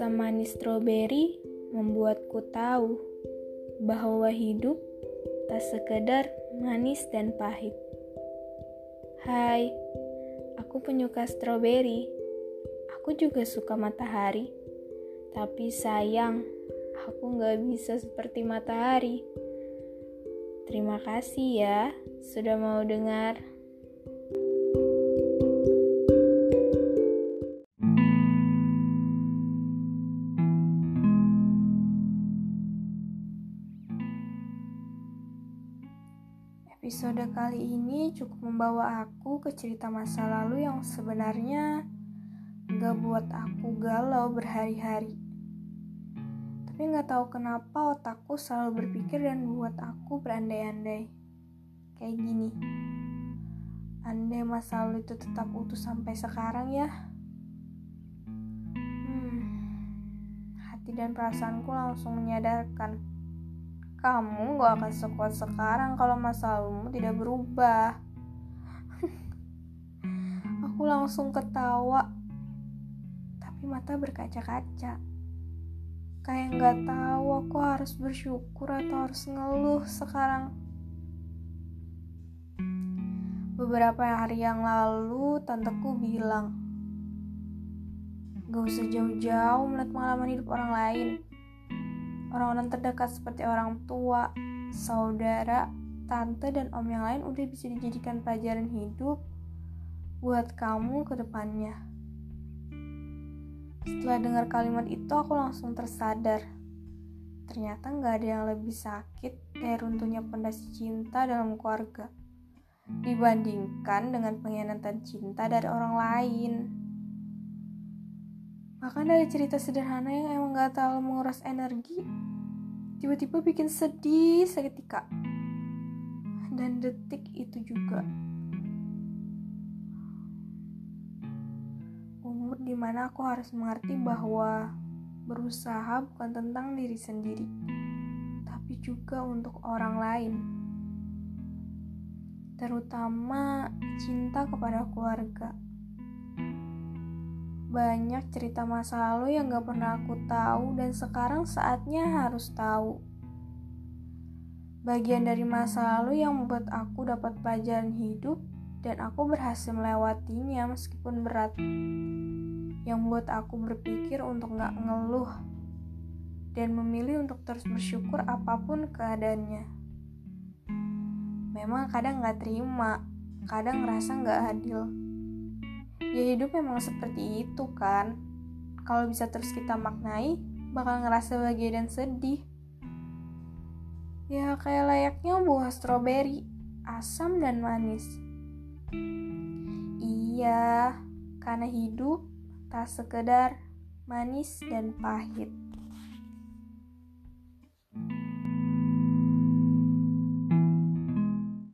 Rasa manis stroberi membuatku tahu bahwa hidup tak sekedar manis dan pahit. Hai, aku penyuka stroberi. Aku juga suka matahari. Tapi sayang, aku gak bisa seperti matahari. Terima kasih ya sudah mau dengar. Episode kali ini cukup membawa aku ke cerita masa lalu yang sebenarnya gak buat aku galau berhari-hari. Tapi gak tahu kenapa otakku selalu berpikir dan buat aku berandai-andai. Kayak gini. Andai masa lalu itu tetap utuh sampai sekarang ya. Hmm, hati dan perasaanku langsung menyadarkan kamu gak akan sekuat sekarang kalau masa lalumu tidak berubah. Aku langsung ketawa, tapi mata berkaca-kaca. Kayak gak tahu aku harus bersyukur atau harus ngeluh sekarang. Beberapa hari yang lalu, tanteku bilang, Gak usah jauh-jauh melihat pengalaman hidup orang lain Orang-orang terdekat seperti orang tua, saudara, tante, dan om yang lain udah bisa dijadikan pelajaran hidup buat kamu ke depannya. Setelah dengar kalimat itu, aku langsung tersadar. Ternyata nggak ada yang lebih sakit dari runtuhnya pondasi cinta dalam keluarga dibandingkan dengan pengkhianatan cinta dari orang lain. Bahkan dari cerita sederhana yang emang gak terlalu menguras energi, tiba-tiba bikin sedih seketika. Dan detik itu juga. Umur di mana aku harus mengerti bahwa berusaha bukan tentang diri sendiri, tapi juga untuk orang lain. Terutama cinta kepada keluarga banyak cerita masa lalu yang gak pernah aku tahu dan sekarang saatnya harus tahu. Bagian dari masa lalu yang membuat aku dapat pelajaran hidup dan aku berhasil melewatinya meskipun berat. Yang membuat aku berpikir untuk gak ngeluh dan memilih untuk terus bersyukur apa pun keadaannya. Memang kadang gak terima, kadang ngerasa gak adil ya hidup memang seperti itu kan. Kalau bisa terus kita maknai bakal ngerasa bahagia dan sedih. Ya kayak layaknya buah stroberi asam dan manis. Iya karena hidup tak sekedar manis dan pahit